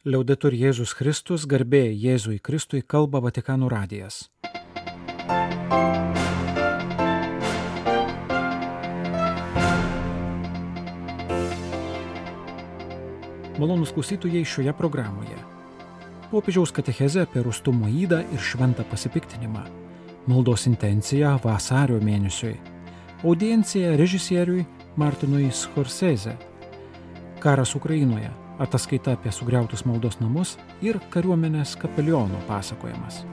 Liaudetur Jėzus Kristus, garbė Jėzui Kristui, kalba Vatikanų radijas. Malonus klausytojai šioje programoje. Popiežiaus katecheze apie rustumo įdą ir šventą pasipiktinimą. Maldos intencija vasario mėnesiui. Audiencija režisieriui Martinui Scorsese. Karas Ukrainoje ataskaita apie sugriautus maldos namus ir kariuomenės kapelionų pasakojimas.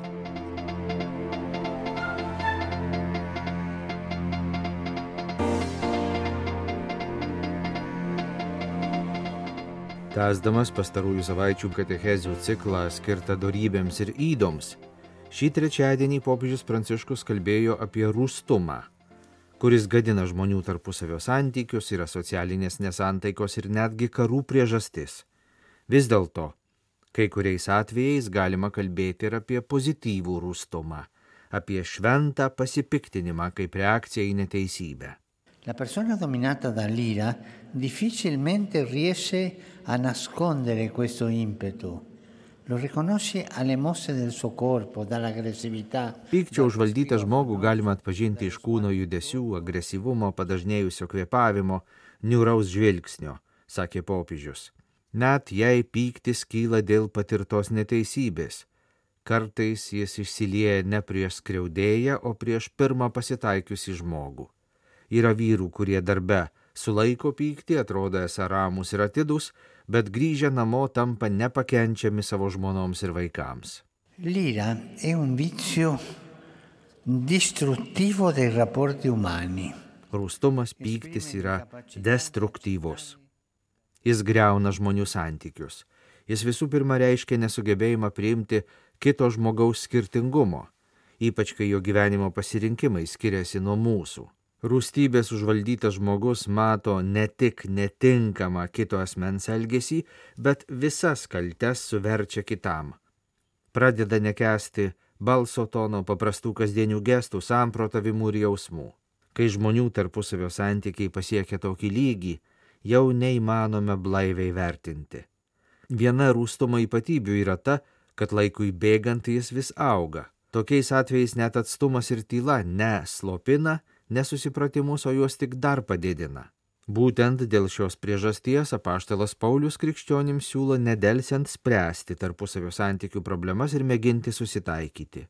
Tęsdamas pastarųjų savaičių katechezių ciklą skirtą darybėms ir įdoms, šį trečiadienį popiežius Pranciškus kalbėjo apie rūstumą kuris gadina žmonių tarpusavio santykius, yra socialinės nesantaikos ir netgi karų priežastis. Vis dėlto, kai kuriais atvejais galima kalbėti ir apie pozityvų rūstumą, apie šventą pasipiktinimą kaip reakciją į neteisybę. La persona dominata dall'ira difficilmente riesce a nascondere questo impetu. Pykčio užvaldytą žmogų galima atpažinti iš kūno judesių, agresyvumo, padažnėjusio kvėpavimo, niūraus žvilgsnio, sakė popiežius. Net jei pyktis kyla dėl patirtos neteisybės, kartais jis išsilieja ne prieš skriaudėją, o prieš pirmą pasitaikiusi žmogų. Yra vyrų, kurie darbe sulaiko pyktį, atrodo esą ramus ir atidus, bet grįžę namo tampa nepakenčiami savo žmonoms ir vaikams. L'ira è un vizio distruttivo dei rapporti umani. Rūstumas pyktis yra destruktyvus. Jis greuna žmonių santykius. Jis visų pirma reiškia nesugebėjimą priimti kito žmogaus skirtingumo, ypač kai jo gyvenimo pasirinkimai skiriasi nuo mūsų. Rūstybės užvaldytas žmogus mato ne tik netinkamą kito asmens elgesį, bet visas kaltes suverčia kitam. Pradeda nekesti balso tono, paprastų kasdienių gestų, samprotavimų ir jausmų. Kai žmonių tarpusavio santykiai pasiekia tokį lygį, jau neįmanome blaiviai vertinti. Viena rūstumo ypatybių yra ta, kad laikui bėgant jis vis auga. Tokiais atvejais net atstumas ir tyla neslopina, nesusipratimus, o juos tik dar padidina. Būtent dėl šios priežasties apaštalas Paulius krikščionims siūlo nedelsiant spręsti tarpusavio santykių problemas ir mėginti susitaikyti.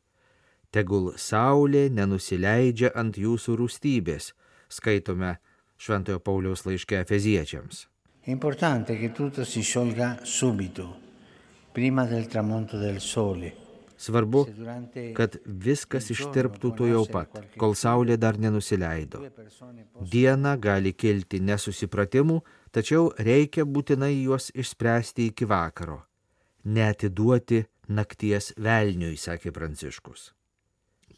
Tegul saulė nenusileidžia ant jūsų rūstybės, skaitome Šventojo Pauliaus laiške Efeziečiams. Importante che tutto si sciolga subito, prima del tramonto del sole. Svarbu, kad viskas ištirptų tuo jau pat, kol saulė dar nenusileido. Diena gali kilti nesusipratimų, tačiau reikia būtinai juos išspręsti iki vakaro. Neatiduoti nakties velniui, sakė Pranciškus.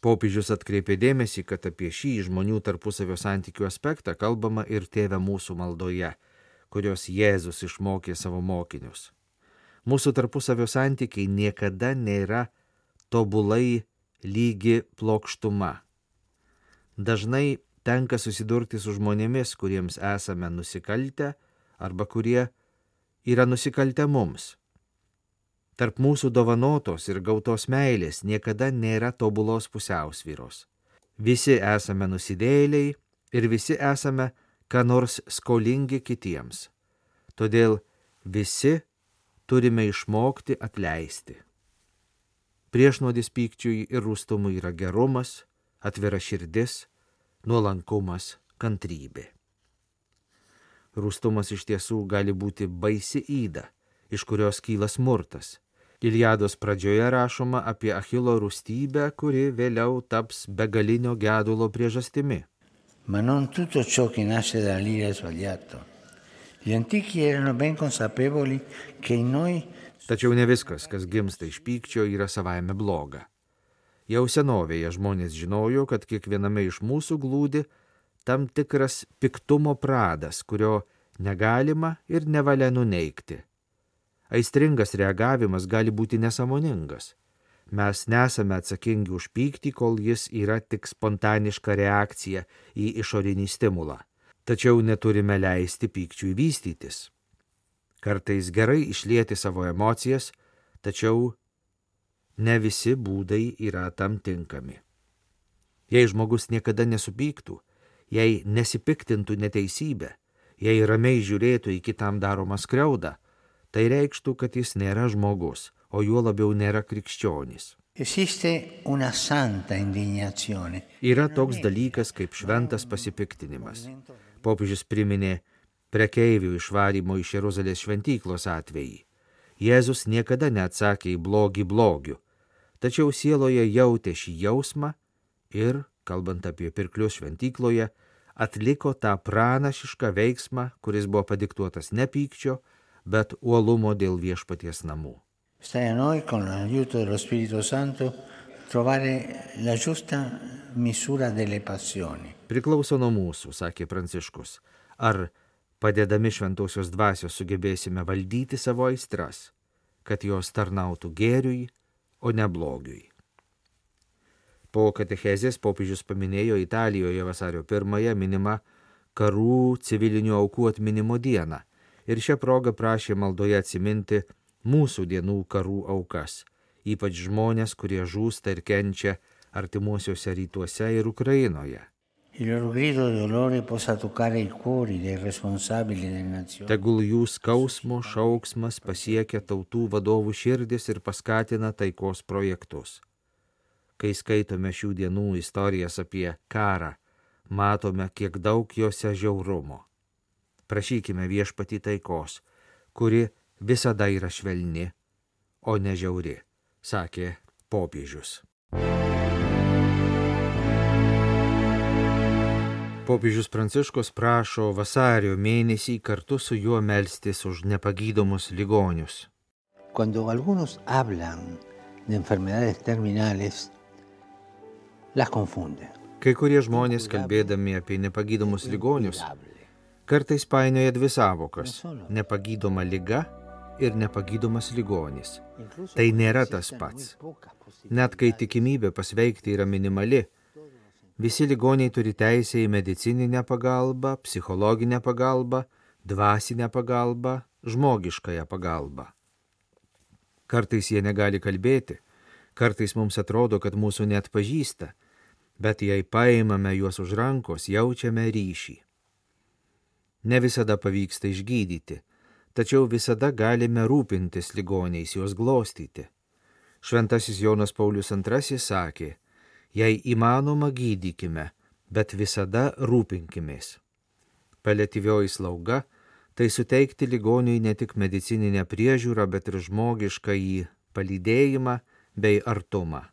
Popiežius atkreipė dėmesį, kad apie šį žmonių tarpusavio santykių aspektą kalbama ir tėvė mūsų maldoje, kurios Jėzus išmokė savo mokinius. Mūsų tarpusavio santykiai niekada nėra tobulai lygi plokštuma. Dažnai tenka susidurti su žmonėmis, kuriems esame nusikaltę arba kurie yra nusikaltę mums. Tarp mūsų dovanotos ir gautos meilės niekada nėra tobulos pusiausvyros. Visi esame nusidėliai ir visi esame ką nors skolingi kitiems. Todėl visi turime išmokti atleisti. Priešnodis pykčiui ir rūstumui yra gerumas, atvira širdis, nuolankumas, kantrybė. Rūstumas iš tiesų gali būti baisi įda, iš kurios kyla smurtas. Iliados pradžioje rašoma apie Achilo rūstybę, kuri vėliau taps begalinio gedulo priežastimi. Ma non tutto ciò che nasce dall'ira è sbagliato. Gli antichi erano ben consapevoli che in noi Tačiau ne viskas, kas gimsta iš pykčio, yra savaime bloga. Jau senovėje žmonės žinojo, kad kiekviename iš mūsų glūdi tam tikras piktumo pradas, kurio negalima ir nevalia nuneikti. Aistringas reagavimas gali būti nesamoningas. Mes nesame atsakingi už pyktį, kol jis yra tik spontaniška reakcija į išorinį stimulą. Tačiau neturime leisti pykčiui vystytis. Kartais gerai išlieti savo emocijas, tačiau ne visi būdai yra tam tinkami. Jei žmogus niekada nesupyktų, jei nesipiktintų neteisybę, jei ramiai žiūrėtų į kitam daromą skriaudą, tai reikštų, kad jis nėra žmogus, o juo labiau nėra krikščionis. Yra toks dalykas kaip šventas pasipiktinimas. Popiežius priminė prekeivių išvarymo iš Jeruzalės šventyklos atvejį. Jėzus niekada neatsakė į blogį blogiu, tačiau sieloje jautė šį jausmą ir, kalbant apie pirklius šventykloje, atliko tą pranašišką veiksmą, kuris buvo padiktuotas ne pykčio, bet uolumo dėl viešpaties namų. Stai a noi, con l'aiuto dello Spirito Santo, trovare la giusta misura delle passioni. Priklauso nuo mūsų, sakė Pranciškus. Ar Padedami šventosios dvasios sugebėsime valdyti savo aistras, kad jos tarnautų gėriui, o ne blogiui. Po katechezės popiežius paminėjo Italijoje vasario pirmąją minimą karų civilinių aukų atminimo dieną ir šią progą prašė maldoje atsiminti mūsų dienų karų aukas, ypač žmonės, kurie žūsta ir kenčia artimuosiuose rytuose ir Ukrainoje. Tegul jų skausmo šauksmas pasiekia tautų vadovų širdis ir paskatina taikos projektus. Kai skaitome šių dienų istorijas apie karą, matome, kiek daug juose žiaurumo. Prašykime viešpati taikos, kuri visada yra švelni, o ne žiauri, sakė popiežius. Popiežius Pranciškus prašo vasario mėnesį kartu su juo melstis už nepagydomus ligonius. Cuando algunos hablan de enfermedades terminales, las confunden. Kai kurie žmonės, kalbėdami apie nepagydomus ligonius, kartais painioja dvi savokas - nepagydoma lyga ir nepagydomas ligonis. Tai nėra tas pats. Net kai tikimybė pasveikti yra minimali, Visi ligoniai turi teisę į medicininę pagalbą, psichologinę pagalbą, dvasinę pagalbą, žmogiškąją pagalbą. Kartais jie negali kalbėti, kartais mums atrodo, kad mūsų net pažįsta, bet jei paimame juos už rankos, jaučiame ryšį. Ne visada pavyksta išgydyti, tačiau visada galime rūpintis ligoniais, juos glostyti. Šventasis Jonas Paulius II sakė, Jei įmanoma, gydykime, bet visada rūpinkimės. Paliatyvioji slauga - tai suteikti ligoniui ne tik medicininę priežiūrą, bet ir žmogišką į palydėjimą bei artumą.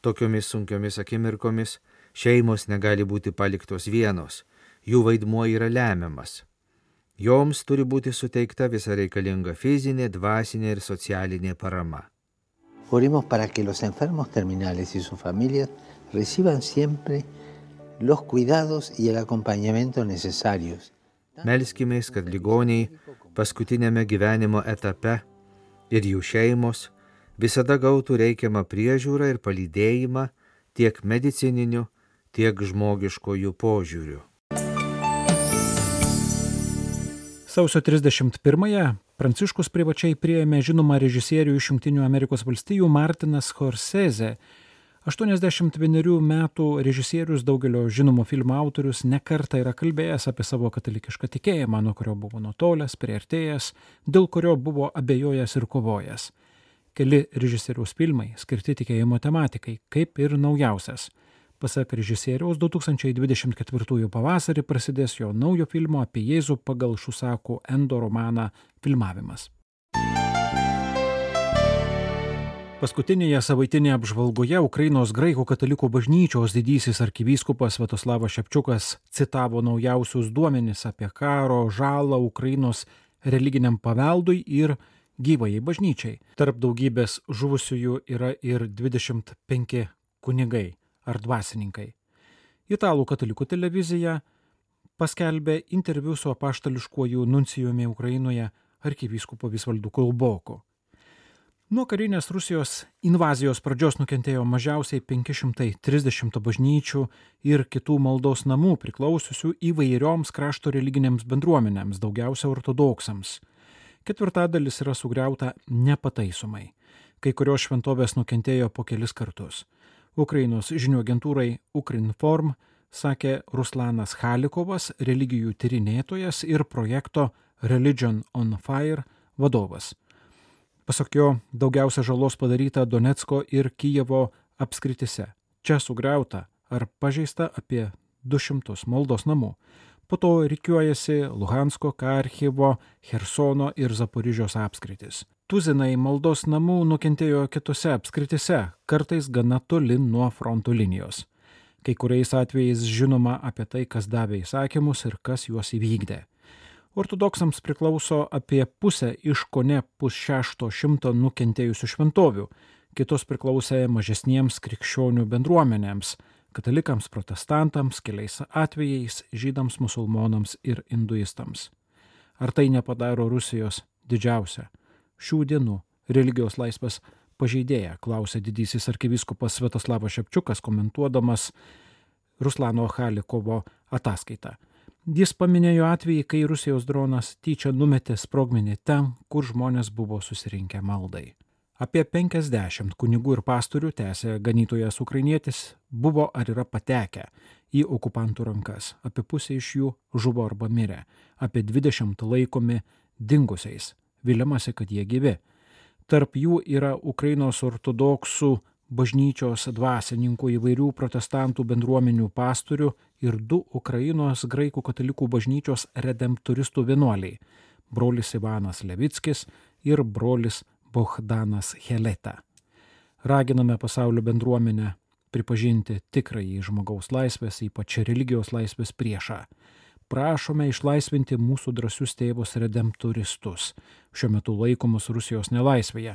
Tokiomis sunkiomis akimirkomis šeimos negali būti paliktos vienos, jų vaidmuo yra lemiamas. Joms turi būti suteikta visa reikalinga fizinė, dvasinė ir socialinė parama. Oremos para que los enfermos terminales y sus familias reciban siempre los cuidados y el acompañamiento necesarios. Melskimės, kad ligoniai paskutinėme gyvenimo etape ir jų šeimos visada gautų reikiamą priežiūrą ir palydėjimą tiek medicininiu, tiek žmogiškojų požiūriu. Sausio 31-ąją Pranciškus privačiai prieėmė žinomą režisierių iš Junktinių Amerikos valstijų Martinas Scorsese. 81 metų režisierius daugelio žinomų filmų autorius nekarta yra kalbėjęs apie savo katalikišką tikėjimą, nuo kurio buvo nutolęs, prieartėjęs, dėl kurio buvo abejojęs ir kovojęs. Keli režisieriaus filmai skirti tikėjimo tematikai, kaip ir naujausias Pasak režisieriaus 2024 pavasarį prasidės jo naujo filmo apie Jėzų pagal Šusakų Endo romaną filmavimas. Paskutinėje savaitinėje apžvalgoje Ukrainos graikų katalikų bažnyčios didysis arkivyskupas Svetoslavas Šepčiukas citavo naujausius duomenis apie karo žalą Ukrainos religiniam paveldui ir gyvajai bažnyčiai. Tarp daugybės žuvusiųjų yra ir 25 kunigai ar dvasininkai. Italų katalikų televizija paskelbė interviu su apaštališkuoju nuncijumi Ukrainoje arkivyskupo Visvaldu Kulboku. Nuo karinės Rusijos invazijos pradžios nukentėjo mažiausiai 530 bažnyčių ir kitų maldos namų priklausiusių įvairioms krašto religinėms bendruomenėms, daugiausia ortodoksams. Ketvirtadalis yra sugriauta nepataisomai. Kai kurios šventovės nukentėjo po kelis kartus. Ukrainos žinių agentūrai Ukrinform sakė Ruslanas Halikovas, religijų tyrinėtojas ir projekto Religion on Fire vadovas. Pasak jo, daugiausia žalos padaryta Donetsko ir Kijevo apskritise. Čia sugriauta ar pažeista apie 200 maldos namų. Po to reikiuojasi Luhansko, Karchivo, Hersono ir Zaporižios apskritis. Tuzinai maldos namų nukentėjo kitose apskritise, kartais gana toli nuo fronto linijos. Kai kuriais atvejais žinoma apie tai, kas davė įsakymus ir kas juos įvykdė. Ortodoksams priklauso apie pusę iš kone pusšešto šimto nukentėjusių šventovių, kitos priklausė mažesniems krikščionių bendruomenėms - katalikams, protestantams, keliais atvejais žydams, musulmonams ir hinduistams. Ar tai nepadaro Rusijos didžiausia šių dienų religijos laisvės pažeidėja, klausė didysis arkivyskupas Svetoslavas Šepčiukas komentuodamas Ruslano Halikovo ataskaitą. Jis paminėjo atvejį, kai Rusijos dronas tyčia numetė sprogmenį ten, kur žmonės buvo susirinkę maldai. Apie 50 kunigų ir pastorių, tęsė ganytojas ukrainietis, buvo ar yra patekę į okupantų rankas. Apie pusę iš jų žuvo arba mirė, apie 20 laikomi dingusiais. Viliamasi, kad jie gyvi. Tarp jų yra Ukrainos ortodoksų bažnyčios dvasininkų įvairių protestantų bendruomenių pastorių ir du Ukrainos graikų katalikų bažnyčios redemptoristų vienuoliai - brolis Ivanas Levickis ir brolis Bohdanas Heleta. Raginame pasaulio bendruomenę pripažinti tikrąjį žmogaus laisvės, ypač religijos laisvės priešą. Prašome išlaisvinti mūsų drąsius tėvus redemptoristus, šiuo metu laikomus Rusijos nelaisvėje.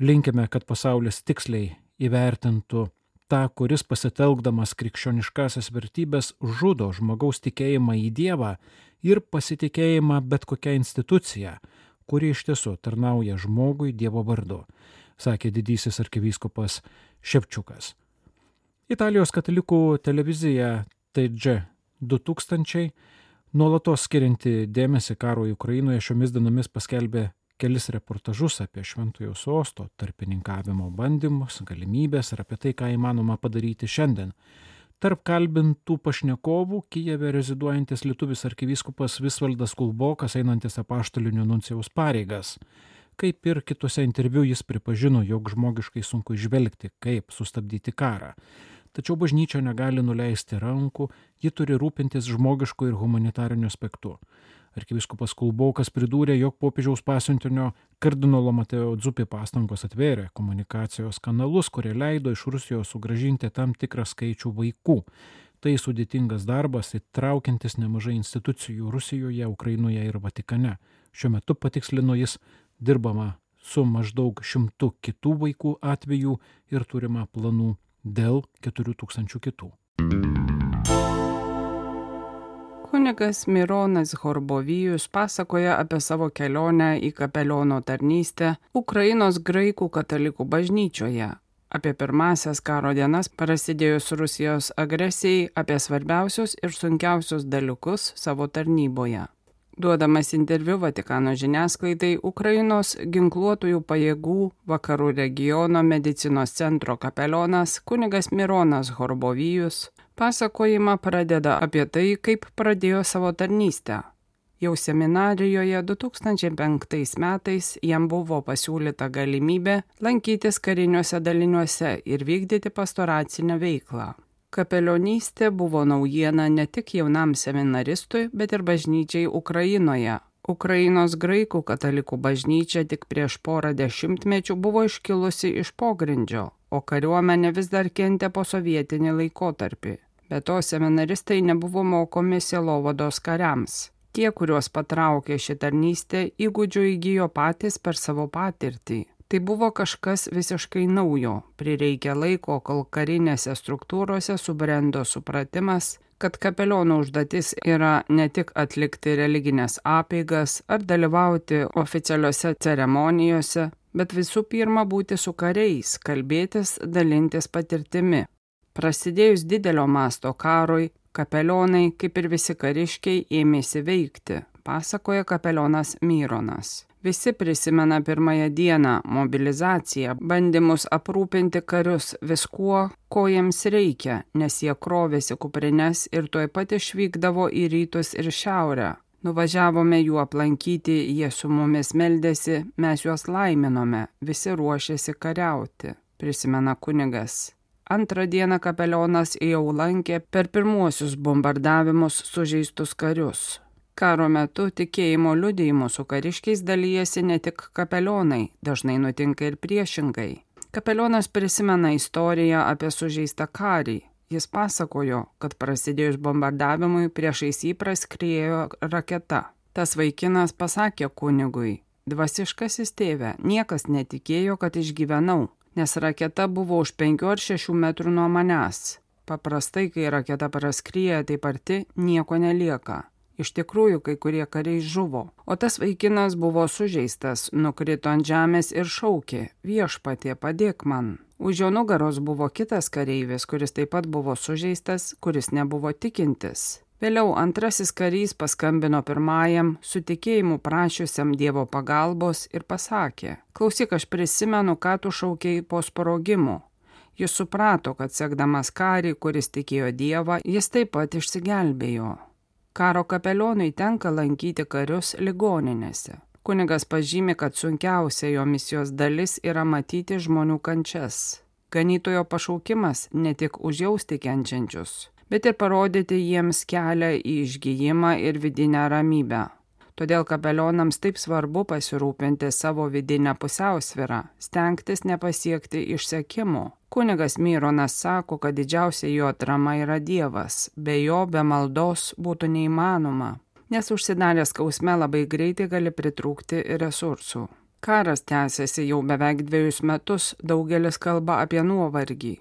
Linkime, kad pasaulis tiksliai įvertintų tą, kuris pasitelkdamas krikščioniškasias vertybės žudo žmogaus tikėjimą į Dievą ir pasitikėjimą bet kokią instituciją, kuri iš tiesų tarnauja žmogui Dievo vardu, sakė didysis arkivyskupas Šepčiukas. Italijos katalikų televizija TG 2000 nuolatos skirianti dėmesį karui Ukrainoje šiomis dienomis paskelbė kelis reportažus apie šventojo sosto tarpininkavimo bandymus, galimybės ir apie tai, ką įmanoma padaryti šiandien. Tarp kalbintų pašnekovų Kijeve reziduojantis lietuvis arkivyskupas Visvaldas Kulbokas einantis apaštalinių nuncijaus pareigas. Kaip ir kitose interviu jis pripažino, jog žmogiškai sunku išvelgti, kaip sustabdyti karą. Tačiau bažnyčia negali nuleisti rankų, ji turi rūpintis žmogišku ir humanitariniu aspektu. Arkiviskupas Kulbokas pridūrė, jog popiežiaus pasiuntinio kardinolo Mateo Dzupi pastangos atvėrė komunikacijos kanalus, kurie leido iš Rusijos sugražinti tam tikrą skaičių vaikų. Tai sudėtingas darbas, įtraukiantis nemažai institucijų Rusijoje, Ukrainoje ir Vatikane. Šiuo metu patikslino jis dirbama su maždaug šimtu kitų vaikų atvejų ir turima planų dėl 4000 kitų. Kunigas Mironas Horbovijus pasakoja apie savo kelionę į kapeliono tarnystę Ukrainos graikų katalikų bažnyčioje, apie pirmasias karo dienas prasidėjus Rusijos agresijai, apie svarbiausius ir sunkiausius dalykus savo tarnyboje. Duodamas interviu Vatikano žiniasklaidai, Ukrainos ginkluotųjų pajėgų vakarų regiono medicinos centro kapelionas kunigas Mironas Horbovijus Pasakojimą pradeda apie tai, kaip pradėjo savo tarnystę. Jau seminarijoje 2005 metais jam buvo pasiūlyta galimybė lankytis kariniuose daliniuose ir vykdyti pastoracinę veiklą. Kapelionystė buvo naujiena ne tik jaunam seminaristui, bet ir bažnyčiai Ukrainoje. Ukrainos graikų katalikų bažnyčia tik prieš porą dešimtmečių buvo iškilusi iš pogrindžio, o kariuomenė vis dar kentė po sovietinį laikotarpį. Be to seminaristai nebuvo mokomi sielovados kariams. Tie, kuriuos patraukė ši tarnystė, įgūdžių įgyjo patys per savo patirtį. Tai buvo kažkas visiškai naujo. Prireikė laiko, kol karinėse struktūrose subrendo supratimas, kad kapelionų užduotis yra ne tik atlikti religinės apeigas ar dalyvauti oficialiuose ceremonijose, bet visų pirma būti su kariais, kalbėtis, dalintis patirtimi. Prasidėjus didelio masto karui, kapelionai, kaip ir visi kariškiai, ėmėsi veikti, pasakoja kapelionas Myronas. Visi prisimena pirmąją dieną - mobilizaciją, bandymus aprūpinti karius viskuo, ko jiems reikia, nes jie krovėsi kuprines ir tuoj pat išvykdavo į rytus ir šiaurę. Nuvažiavome jų aplankyti, jie su mumis meldėsi, mes juos laiminome, visi ruošėsi kariauti, prisimena kunigas. Antrą dieną kapelionas jau lankė per pirmuosius bombardavimus sužeistus karius. Karo metu tikėjimo liudėjimų su kariškiais dalyjasi ne tik kapelionai, dažnai nutinka ir priešingai. Kapelionas prisimena istoriją apie sužeistą karį. Jis pasakojo, kad prasidėjus bombardavimui priešais jį praskriejo raketa. Tas vaikinas pasakė kunigui, dvasiškasis tėve, niekas netikėjo, kad išgyvenau, nes raketa buvo už penkių ar šešių metrų nuo manęs. Paprastai, kai raketa praskrieja taip arti, nieko nelieka. Iš tikrųjų, kai kurie kariai žuvo, o tas vaikinas buvo sužeistas, nukrito ant žemės ir šaukė - viešpatie, padėk man. Už jo nugaros buvo kitas kareivis, kuris taip pat buvo sužeistas, kuris nebuvo tikintis. Vėliau antrasis karys paskambino pirmajam, su tikėjimu prašiusiam Dievo pagalbos ir pasakė, klausyk, aš prisimenu, ką tu šaukiai po sprogimų. Jis suprato, kad sekdamas karį, kuris tikėjo Dievą, jis taip pat išsigelbėjo. Karo kapelionui tenka lankyti karius ligoninėse. Kunigas pažymi, kad sunkiausia jo misijos dalis yra matyti žmonių kančias. Ganytojo pašaukimas ne tik užjausti kenčiančius, bet ir parodyti jiems kelią į išgyjimą ir vidinę ramybę. Todėl kapelionams taip svarbu pasirūpinti savo vidinę pusiausvyrą, stengtis nepasiekti išsekimų, Kunigas Myronas sako, kad didžiausia jo atrama yra Dievas, be jo, be maldos būtų neįmanoma, nes užsidaręs skausme labai greitai gali pritrūkti resursų. Karas tęsiasi jau beveik dviejus metus, daugelis kalba apie nuovargį,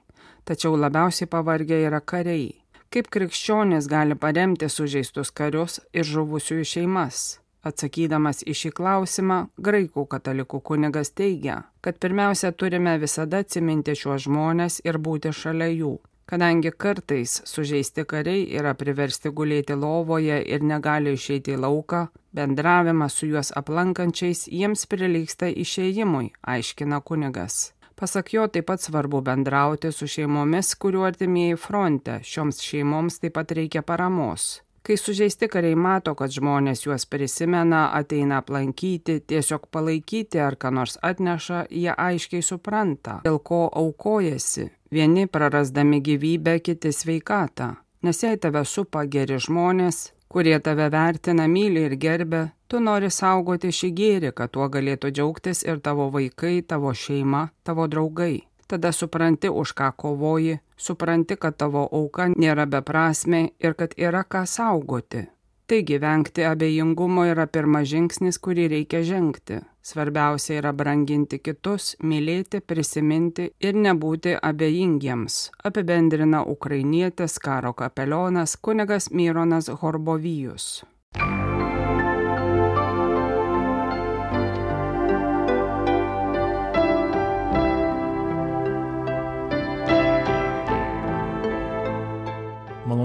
tačiau labiausiai pavargę yra kariai. Kaip krikščionis gali paremti sužeistus karius ir žuvusiųjų šeimas? Atsakydamas į šį klausimą, graikų katalikų kunigas teigia, kad pirmiausia turime visada atsiminti šiuos žmonės ir būti šalia jų. Kadangi kartais sužeisti kariai yra priversti gulėti lovoje ir negali išeiti į lauką, bendravimas su juos aplankančiais jiems prilyksta išėjimui, aiškina kunigas. Pasak jo taip pat svarbu bendrauti su šeimomis, kuriuo artimieji fronte, šioms šeimoms taip pat reikia paramos. Kai sužeisti kariai mato, kad žmonės juos prisimena, ateina aplankyti, tiesiog palaikyti ar ką nors atneša, jie aiškiai supranta, dėl ko aukojasi. Vieni prarasdami gyvybę, kiti sveikatą. Nes jei tave supa geri žmonės, kurie tave vertina, myli ir gerbė, tu nori saugoti šį gėrį, kad tuo galėtų džiaugtis ir tavo vaikai, tavo šeima, tavo draugai tada supranti, už ką kovoji, supranti, kad tavo auka nėra beprasme ir kad yra ką saugoti. Taigi vengti abejingumo yra pirmas žingsnis, kurį reikia žengti. Svarbiausia yra branginti kitus, mylėti, prisiminti ir nebūti abejingiems, apibendrina ukrainietis karo kapelionas kunigas Myronas Horbovijus.